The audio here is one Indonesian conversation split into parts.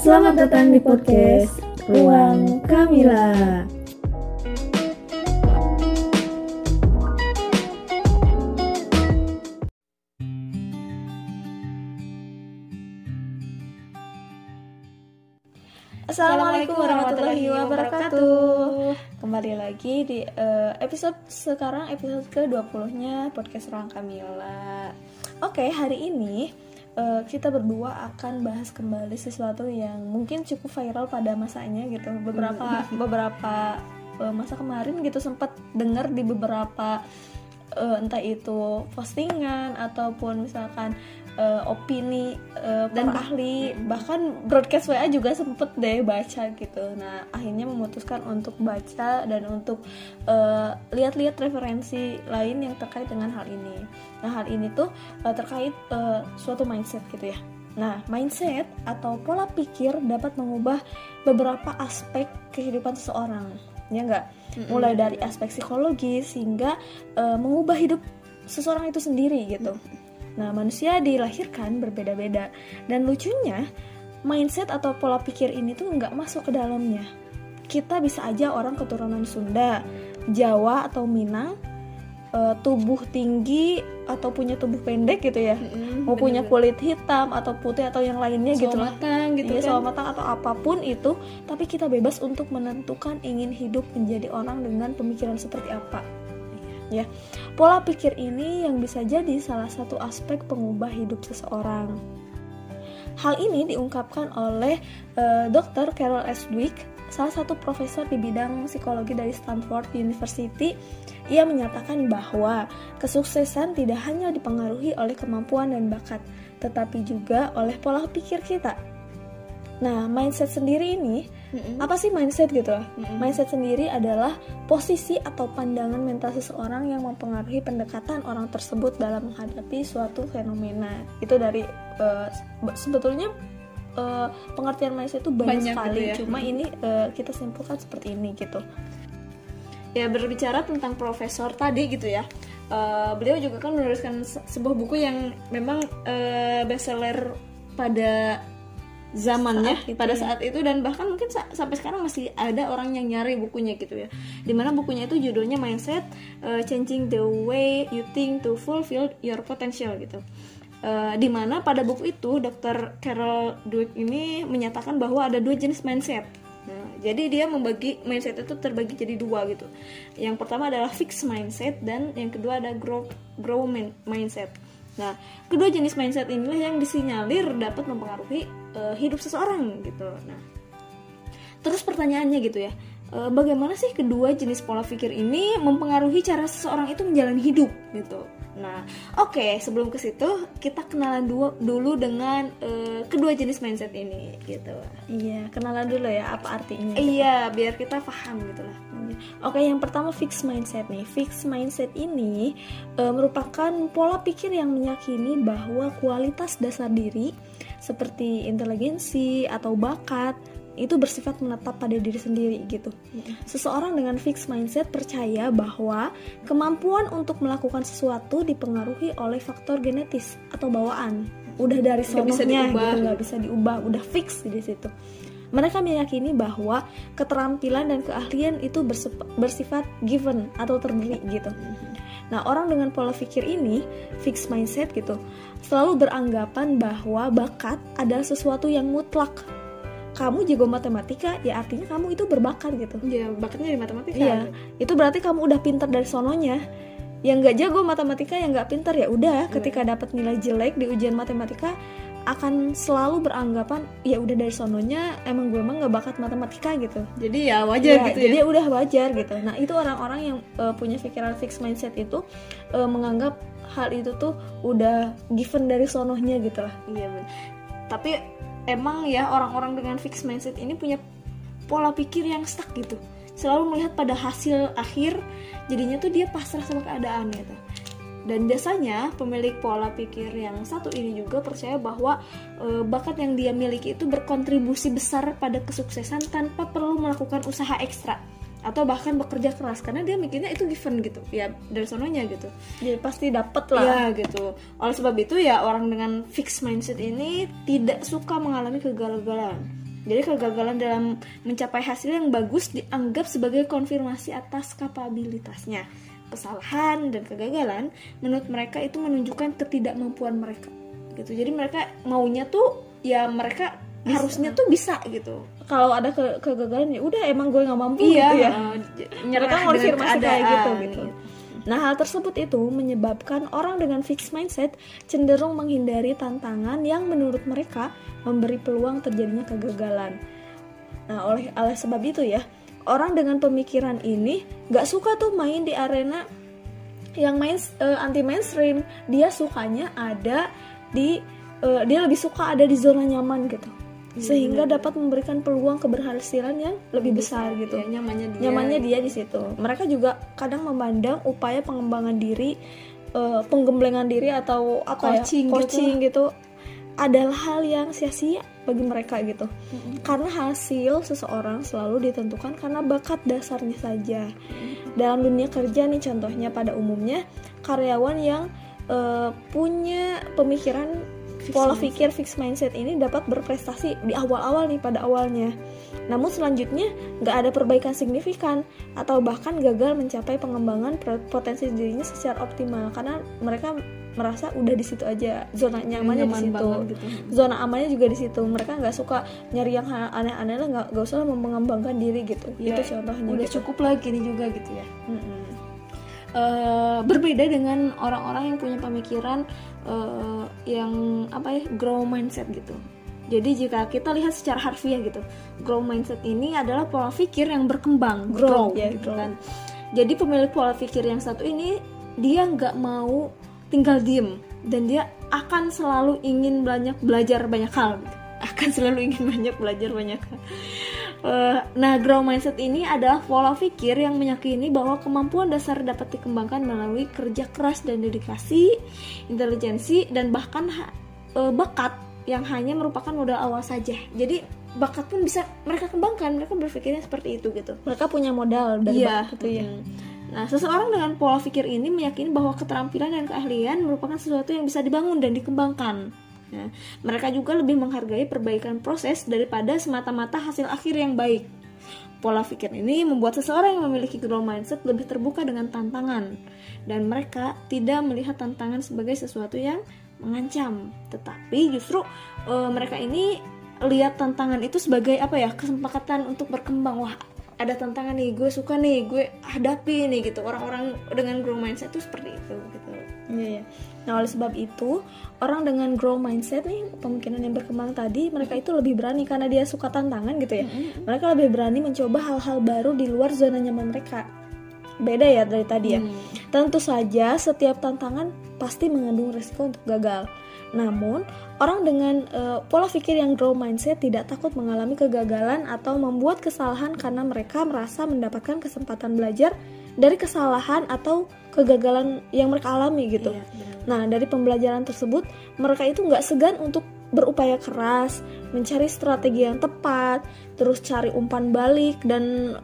Selamat datang di podcast Ruang Kamila. Assalamualaikum warahmatullahi wabarakatuh. Kembali lagi di uh, episode sekarang episode ke-20-nya podcast Ruang Kamila. Oke, hari ini uh, kita berdua akan bahas kembali sesuatu yang mungkin cukup viral pada masanya gitu. Beberapa beberapa uh, masa kemarin gitu sempat dengar di beberapa uh, entah itu postingan ataupun misalkan uh, opini uh, dan ahli bahkan broadcast WA juga sempet deh baca gitu. Nah akhirnya memutuskan untuk baca dan untuk uh, lihat-lihat referensi lain yang terkait dengan hal ini. Nah hal ini tuh uh, terkait uh, suatu mindset gitu ya. Nah, mindset atau pola pikir dapat mengubah beberapa aspek kehidupan seseorang, ya enggak? Mulai dari aspek psikologis hingga uh, mengubah hidup seseorang itu sendiri gitu. Nah, manusia dilahirkan berbeda-beda dan lucunya mindset atau pola pikir ini tuh nggak masuk ke dalamnya. Kita bisa aja orang keturunan Sunda, Jawa atau Minang, uh, tubuh tinggi atau punya tubuh pendek gitu ya, Mm-mm, mau punya bener-bener. kulit hitam atau putih atau yang lainnya gitu Sawo lah. matang gitu Iya, kan. sawo matang atau apa pun itu, tapi kita bebas untuk menentukan ingin hidup menjadi orang dengan pemikiran seperti apa. Ya, pola pikir ini yang bisa jadi salah satu aspek pengubah hidup seseorang. Hal ini diungkapkan oleh eh, Dr. Carol S. Dweck, salah satu profesor di bidang psikologi dari Stanford University. Ia menyatakan bahwa kesuksesan tidak hanya dipengaruhi oleh kemampuan dan bakat, tetapi juga oleh pola pikir kita. Nah, mindset sendiri ini Mm-mm. apa sih mindset gitu lah? Mm-mm. Mindset sendiri adalah posisi atau pandangan mental seseorang yang mempengaruhi pendekatan orang tersebut dalam menghadapi suatu fenomena. Itu dari se- sebetulnya eh, pengertian mindset itu banyak, Banyak sekali, gitu ya. cuma ini eh, kita simpulkan seperti ini gitu. ya berbicara tentang profesor tadi gitu ya eh, beliau juga kan menuliskan se- sebuah buku yang memang eh, bestseller pada zamannya Saat itu pada ya. saat itu dan bahkan mungkin sa- sampai sekarang masih ada orang yang nyari bukunya gitu ya di mana bukunya itu judulnya mindset eh, changing the way you think to fulfill your potential gitu Eh, di mana pada buku itu Dr. Carol Dweck ini menyatakan bahwa ada dua jenis mindset Nah, jadi dia membagi mindset itu terbagi jadi dua gitu. Yang pertama adalah fixed mindset dan yang kedua ada grow grow min- mindset. Nah, kedua jenis mindset inilah yang disinyalir dapat mempengaruhi eh, hidup seseorang gitu. Nah, terus pertanyaannya gitu ya, eh, bagaimana sih kedua jenis pola pikir ini mempengaruhi cara seseorang itu menjalani hidup gitu. Nah, oke sebelum ke situ kita kenalan dulu dulu dengan eh, kedua jenis mindset ini gitu. Iya, kenalan dulu ya apa artinya. Iya, biar kita paham gitu lah. Oke, yang pertama fixed mindset nih. Fixed mindset ini e, merupakan pola pikir yang meyakini bahwa kualitas dasar diri seperti inteligensi atau bakat itu bersifat menetap pada diri sendiri gitu. Seseorang dengan fixed mindset percaya bahwa kemampuan untuk melakukan sesuatu dipengaruhi oleh faktor genetis atau bawaan. Udah dari sononya gitu, nggak bisa diubah, udah fix di situ. Mereka meyakini bahwa keterampilan dan keahlian itu bersifat given atau terberi gitu. Nah, orang dengan pola pikir ini, fixed mindset gitu, selalu beranggapan bahwa bakat adalah sesuatu yang mutlak. Kamu jago matematika, ya artinya kamu itu berbakat gitu. Ya, bakatnya di matematika. Iya, itu berarti kamu udah pintar dari sononya. Yang nggak jago matematika, yang nggak pintar ya udah. Ketika dapat nilai jelek di ujian matematika, akan selalu beranggapan ya udah dari sononya emang gue emang nggak bakat matematika gitu. Jadi ya wajar Ya, gitu jadi ya. udah wajar gitu. Nah itu orang-orang yang uh, punya pikiran fixed mindset itu uh, menganggap hal itu tuh udah given dari sononya gitu lah. Iya, bener. Tapi emang ya orang-orang dengan fixed mindset ini punya pola pikir yang stuck gitu. Selalu melihat pada hasil akhir, jadinya tuh dia pasrah sama keadaan gitu. Dan biasanya pemilik pola pikir yang satu ini juga percaya bahwa e, bakat yang dia miliki itu berkontribusi besar pada kesuksesan tanpa perlu melakukan usaha ekstra atau bahkan bekerja keras karena dia mikirnya itu given gitu ya dari sononya gitu Jadi pasti dapet lah. Ya gitu. Oleh sebab itu ya orang dengan fixed mindset ini tidak suka mengalami kegagalan. Jadi kegagalan dalam mencapai hasil yang bagus dianggap sebagai konfirmasi atas kapabilitasnya. Kesalahan dan kegagalan menurut mereka itu menunjukkan ketidakmampuan mereka. Gitu. Jadi mereka maunya tuh ya mereka bisa. harusnya tuh bisa gitu. Kalau ada ke kegagalan ya udah emang gue nggak mampu iya, gitu ya. Uh, mereka konfirmasi kayak gitu gitu. Nah, hal tersebut itu menyebabkan orang dengan fixed mindset cenderung menghindari tantangan yang menurut mereka memberi peluang terjadinya kegagalan. Nah, oleh oleh sebab itu ya, orang dengan pemikiran ini gak suka tuh main di arena yang main uh, anti mainstream. Dia sukanya ada di uh, dia lebih suka ada di zona nyaman gitu Iya, sehingga bener. dapat memberikan peluang keberhasilan yang lebih besar gitu. Ya, nyamannya dia. Nyamannya dia di situ. Mereka juga kadang memandang upaya pengembangan diri, uh, penggemblengan diri atau apa coaching ya, coaching gitu. gitu adalah hal yang sia-sia bagi mereka gitu. Mm-hmm. Karena hasil seseorang selalu ditentukan karena bakat dasarnya saja. Mm-hmm. Dalam dunia kerja nih contohnya pada umumnya karyawan yang uh, punya pemikiran pola mindset. pikir fixed mindset ini dapat berprestasi di awal-awal nih pada awalnya. Namun selanjutnya nggak ada perbaikan signifikan atau bahkan gagal mencapai pengembangan potensi dirinya secara optimal karena mereka merasa udah di situ aja zona nyamannya Nyaman di situ gitu. zona amannya juga di situ mereka nggak suka nyari yang aneh-aneh lah nggak usah mengembangkan diri gitu ya, itu contohnya udah gitu. cukup lagi nih juga gitu ya mm -hmm. Uh, berbeda dengan orang-orang yang punya pemikiran uh, yang apa ya grow mindset gitu jadi jika kita lihat secara harfiah gitu, grow mindset ini adalah pola pikir yang berkembang, grow, grow ya, gitu kan. Jadi pemilik pola pikir yang satu ini dia nggak mau tinggal diem dan dia akan selalu ingin banyak belajar banyak hal, gitu. akan selalu ingin banyak belajar banyak hal. Uh, nah, grow mindset ini adalah pola pikir yang meyakini bahwa kemampuan dasar dapat dikembangkan melalui kerja keras dan dedikasi, intelijensi, dan bahkan uh, bakat yang hanya merupakan modal awal saja. Jadi bakat pun bisa mereka kembangkan. Mereka berpikirnya seperti itu gitu. Mereka punya modal dari iya, bakat itu ya. Nah, seseorang dengan pola pikir ini meyakini bahwa keterampilan dan keahlian merupakan sesuatu yang bisa dibangun dan dikembangkan. Ya, mereka juga lebih menghargai perbaikan proses daripada semata-mata hasil akhir yang baik. Pola pikir ini membuat seseorang yang memiliki growth mindset lebih terbuka dengan tantangan dan mereka tidak melihat tantangan sebagai sesuatu yang mengancam, tetapi justru e, mereka ini lihat tantangan itu sebagai apa ya kesempatan untuk berkembang. Wah, ada tantangan nih, gue suka nih, gue hadapi nih gitu. Orang-orang dengan growth mindset itu seperti itu gitu. Iya, iya. Nah, oleh sebab itu, orang dengan grow mindset nih, pemikiran yang berkembang tadi, mereka itu lebih berani karena dia suka tantangan gitu ya. Mm-hmm. Mereka lebih berani mencoba hal-hal baru di luar zona nyaman mereka. Beda ya dari tadi ya. Mm. Tentu saja setiap tantangan pasti mengandung resiko untuk gagal. Namun, orang dengan uh, pola pikir yang grow mindset tidak takut mengalami kegagalan atau membuat kesalahan karena mereka merasa mendapatkan kesempatan belajar dari kesalahan atau kegagalan yang mereka alami gitu. Iya, Nah dari pembelajaran tersebut mereka itu nggak segan untuk berupaya keras, mencari strategi yang tepat, terus cari umpan balik dan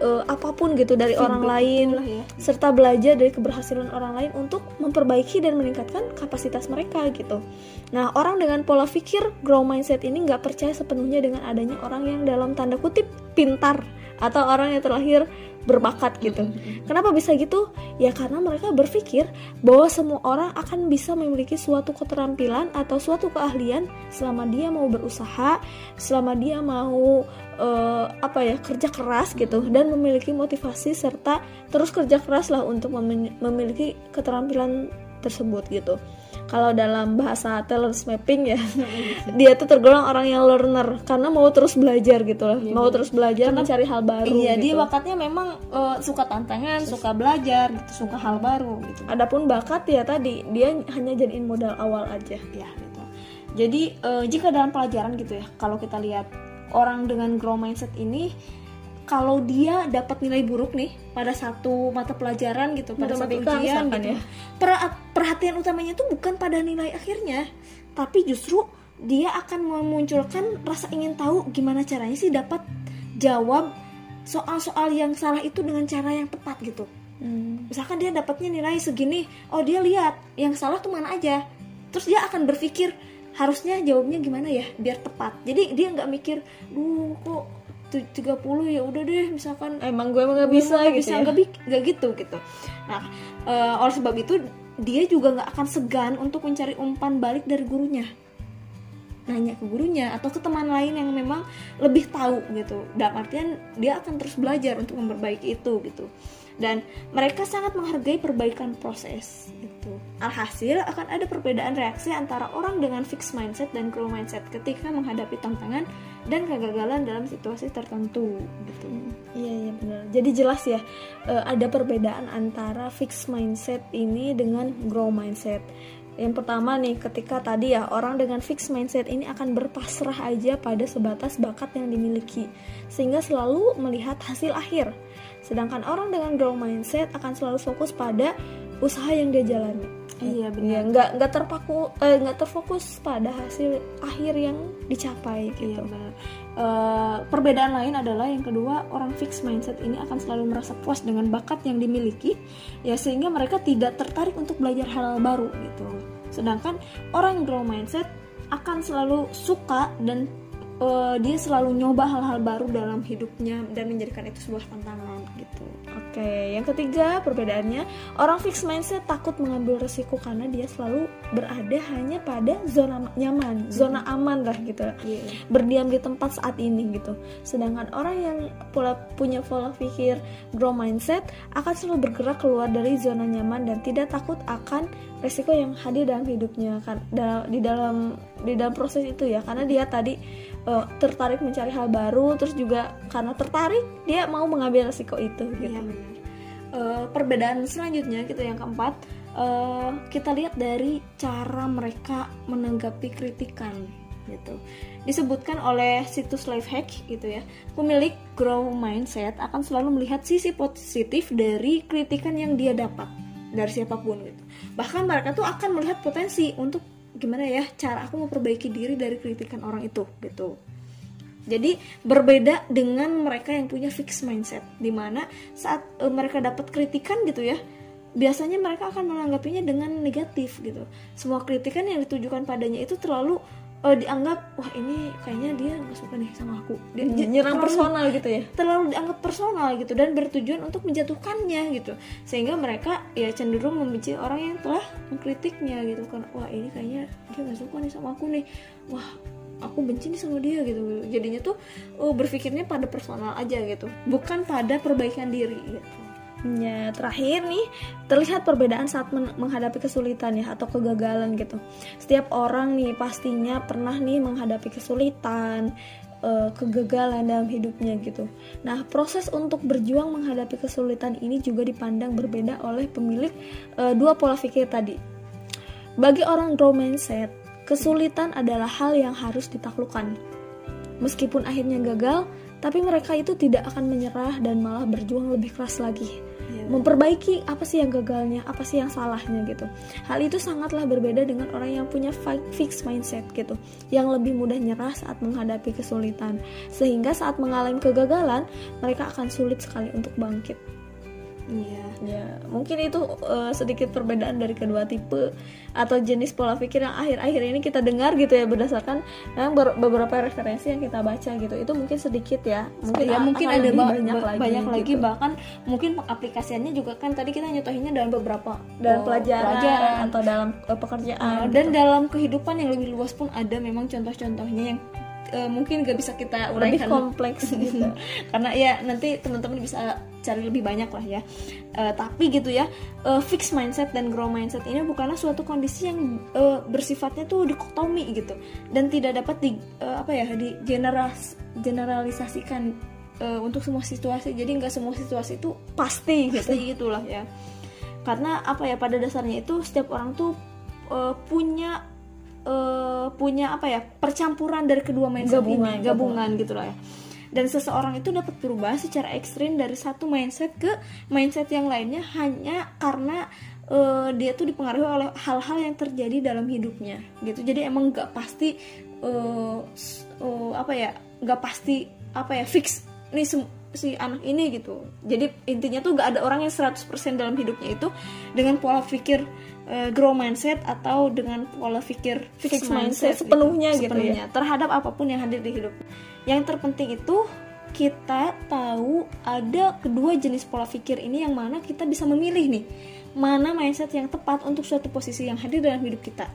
uh, apa pun gitu dari Feedback orang lain, ya. serta belajar dari keberhasilan orang lain untuk memperbaiki dan meningkatkan kapasitas mereka gitu. Nah orang dengan pola pikir grow mindset ini nggak percaya sepenuhnya dengan adanya orang yang dalam tanda kutip pintar atau orang yang terlahir berbakat gitu. Kenapa bisa gitu? Ya karena mereka berpikir bahwa semua orang akan bisa memiliki suatu keterampilan atau suatu keahlian selama dia mau berusaha, selama dia mau uh, apa ya kerja keras gitu dan memiliki motivasi serta terus kerja keras lah untuk memiliki keterampilan tersebut gitu kalau dalam bahasa talent mapping ya dia tuh tergolong orang yang learner. Karena mau terus belajar gitu loh. Ya, mau terus belajar karena, mencari hal baru iya gitu. dia bakatnya memang uh, suka tantangan suka belajar gitu suka hal baru gitu. Adapun bakat ya tadi dia hanya jadiin modal awal aja. Ya gitu. Jadi uh, jika dalam pelajaran gitu ya kalau kita lihat orang dengan grow mindset ini kalau dia dapat nilai buruk nih pada satu mata pelajaran gitu pada satu ujian gitu ya. perhatian utamanya itu bukan pada nilai akhirnya tapi justru dia akan memunculkan rasa ingin tahu gimana caranya sih dapat jawab soal-soal yang salah itu dengan cara yang tepat gitu hmm. misalkan dia dapatnya nilai segini oh dia lihat yang salah tuh mana aja terus dia akan berpikir harusnya jawabnya gimana ya biar tepat jadi dia nggak mikir duh kok 30 ya udah deh misalkan emang gue emang nggak bisa Emang nggak gitu bisa ya? nggak bi- nggak gitu gitu. Nah eh, oleh sebab itu dia juga nggak akan segan untuk mencari umpan balik dari gurunya. Nanya ke gurunya atau ke teman lain yang memang lebih tahu gitu. Dalam artian dia akan terus belajar untuk memperbaiki itu gitu. Dan mereka sangat menghargai perbaikan proses gitu. Alhasil akan ada perbedaan reaksi antara orang dengan fixed mindset dan grow mindset ketika menghadapi tantangan dan kegagalan dalam situasi tertentu gitu Iya iya benar. Jadi jelas ya eh, ada perbedaan antara fixed mindset ini dengan grow mindset. Yang pertama nih ketika tadi ya orang dengan fixed mindset ini akan berpasrah aja pada sebatas bakat yang dimiliki sehingga selalu melihat hasil akhir. Sedangkan orang dengan grow mindset akan selalu fokus pada usaha yang dia jalani. Iya, benar. Iya, nggak nggak terpaku eh, nggak terfokus pada hasil akhir yang dicapai gitu. Iya benar. Eh, perbedaan lain adalah yang kedua orang fixed mindset ini akan selalu merasa puas dengan bakat yang dimiliki ya sehingga mereka tidak tertarik untuk belajar hal baru gitu. Sedangkan orang grow mindset akan selalu suka dan eh, dia selalu nyoba hal-hal baru dalam hidupnya dan menjadikan itu sebuah tantangan gitu. Oke, yang ketiga perbedaannya orang fixed mindset takut mengambil resiko karena dia selalu berada hanya pada zona nyaman, zona aman lah gitu. Iya. Berdiam di tempat saat ini gitu. Sedangkan orang yang pula punya pola pikir grow mindset akan selalu bergerak keluar dari zona nyaman dan tidak takut akan resiko yang hadir dalam hidupnya kan di dalam di dalam proses itu ya karena dia tadi eh, tertarik mencari hal baru terus juga karena tertarik dia mau mengambil resiko itu gitu. Iya benar. Eh, perbedaan selanjutnya gitu yang keempat eh, kita lihat dari cara mereka menanggapi kritikan gitu. Disebutkan oleh situs Lifehack gitu ya. Pemilik grow mindset akan selalu melihat sisi positif dari kritikan yang dia dapat dari siapa pun gitu. Bahkan mereka tuh akan melihat potensi untuk gimana ya cara aku memperbaiki diri dari kritikan orang itu gitu. Jadi berbeda dengan mereka yang punya fixed mindset, di mana saat e, mereka dapat kritikan gitu ya, biasanya mereka akan menanggapinya dengan negatif gitu. Semua kritikan yang ditujukan padanya itu terlalu e, dianggap wah ini kayaknya dia nggak suka nih sama aku. Dia j- nyerang terlalu- personal gitu ya. terlalu dianggap personal gitu dan bertujuan untuk menjatuhkannya gitu. Sehingga mereka ya cenderung membenci orang yang telah mengkritiknya gitu kan. Wah ini kayaknya dia nggak suka nih sama aku nih. Wah aku benci nih sama dia gitu. Jadinya tuh oh, berpikirnya pada personal aja gitu bukan pada perbaikan diri gitu Ya, terakhir nih terlihat perbedaan saat men- menghadapi kesulitan ya atau kegagalan gitu. Setiap orang nih pastinya pernah nih menghadapi kesulitan, eh, kegagalan dalam hidupnya gitu. Nah, proses untuk berjuang menghadapi kesulitan ini juga dipandang berbeda oleh pemilik eh, dua pola pikir tadi. Bagi orang grow mindset, kesulitan adalah hal yang harus ditaklukkan. Meskipun akhirnya gagal, tapi mereka itu tidak akan menyerah dan malah berjuang lebih keras lagi. Iya. Memperbaiki apa sih yang gagalnya, apa sih yang salahnya gitu. Hal itu sangatlah berbeda dengan orang yang punya fi- fixed mindset gitu, yang lebih mudah nyerah saat menghadapi kesulitan. Sehingga saat mengalami kegagalan, mereka akan sulit sekali untuk bangkit. Iya Ya, mungkin itu eh, sedikit perbedaan dari kedua tipe atau jenis pola pikir yang akhir-akhir ini kita dengar gitu ya berdasarkan memang ber- beberapa referensi yang kita baca gitu. Itu mungkin sedikit ya. Mungkin ya mungkin ada lebih ba- banyak ba- lagi. banyak lagi gitu. bahkan mungkin pengaplikasiannya juga kan tadi kita nyetohinnya dalam beberapa dalam oh, pelajaran, atau dalam eh, pekerjaan Uh, gitu. dan dalam kehidupan yang lebih luas pun ada memang contoh-contohnya yang uh, mungkin gak bisa kita lebih uraikan kompleks gitu. karena ya nanti teman-teman bisa cari lebih banyak lah ya. Uh, tapi gitu ya uh, fixed mindset dan grow mindset ini bukanlah suatu kondisi yang uh, bersifatnya tuh dikotomi gitu. Dan tidak dapat di uh, apa ya di generas generalisasikan uh, untuk semua situasi. Jadi nggak semua situasi itu Pasti gitu. pasti gitulah ya. Karena apa ya pada dasarnya itu setiap orang tuh uh, punya uh, punya apa ya percampuran dari kedua mindset Gabungan, ini. gabungan. Gitu lah ya dan seseorang itu dapat berubah secara ekstrim dari satu mindset ke mindset yang lainnya hanya karena uh, dia tuh dipengaruhi oleh hal-hal yang terjadi dalam hidupnya gitu. Jadi emang nggak pasti uh, uh, apa ya nggak pasti apa ya fix nih si anak ini gitu. Jadi intinya tuh gak ada orang yang 100% dalam hidupnya itu dengan pola pikir uh, grow mindset atau dengan pola pikir fixed, mindset, mindset sepenuhnya gitu, sepenuhnya, gitu ya. terhadap apa pun yang hadir di hidup. Yang terpenting itu kita tahu ada kedua jenis pola pikir ini yang mana kita bisa memilih nih mana mindset yang tepat untuk suatu posisi yang hadir dalam hidup kita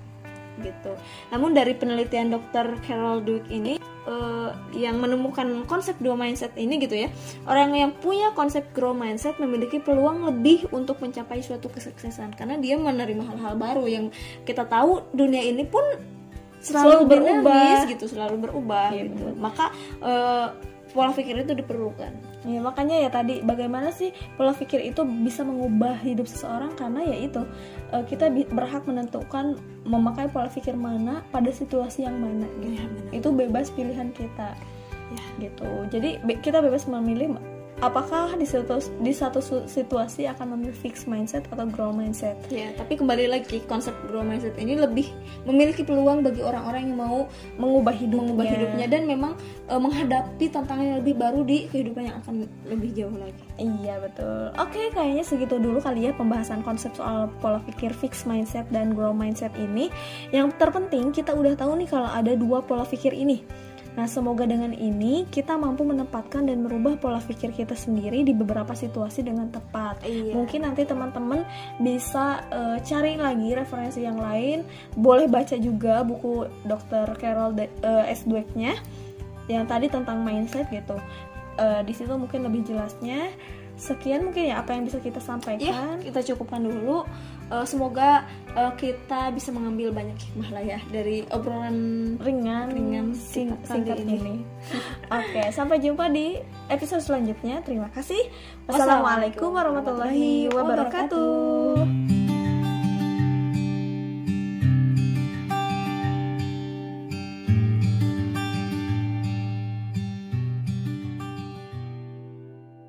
gitu. Namun dari penelitian Dr. Carol Dweck ini uh, yang menemukan konsep dua mindset ini gitu ya, orang yang punya konsep grow mindset memiliki peluang lebih untuk mencapai suatu kesuksesan karena dia menerima hal-hal baru yang kita tahu dunia ini pun selalu, selalu berubah gitu, selalu berubah ya, gitu. Maka uh, pola pikir itu diperlukan. Ya makanya ya tadi bagaimana sih pola pikir itu bisa mengubah hidup seseorang karena ya itu uh, kita berhak menentukan memakai pola pikir mana pada situasi yang mana gitu. Ya, itu bebas pilihan kita. Ya gitu. Jadi kita bebas memilih apakah di satu di satu situasi akan memilih fixed mindset atau grow mindset? Ya tapi kembali lagi konsep grow mindset ini lebih memiliki peluang bagi orang-orang yang mau mengubah hidup mengubah hidupnya dan memang e, menghadapi tantangan yang lebih baru di kehidupan yang akan lebih jauh lagi. Iya betul. Oke kayaknya segitu dulu kali ya pembahasan konsep soal pola pikir fixed mindset dan grow mindset ini. Yang terpenting kita udah tahu nih kalau ada dua pola pikir ini Nah, semoga dengan ini kita mampu menempatkan dan merubah pola pikir kita sendiri di beberapa situasi dengan tepat. Iya. Mungkin nanti teman-teman bisa uh, cari lagi referensi yang lain, boleh baca juga buku Dr. Carol uh, S. Dweck-nya yang tadi tentang mindset gitu. Uh, di situ mungkin lebih jelasnya. Sekian mungkin ya apa yang bisa kita sampaikan. Iya, kita cukupkan dulu uh, semoga uh, kita bisa mengambil banyak hikmah lah ya dari obrolan ringan ringan sing singkat ini. ini. Oke, okay, sampai jumpa di episode selanjutnya. Terima kasih. Wassalamualaikum warahmatullahi wabarakatuh.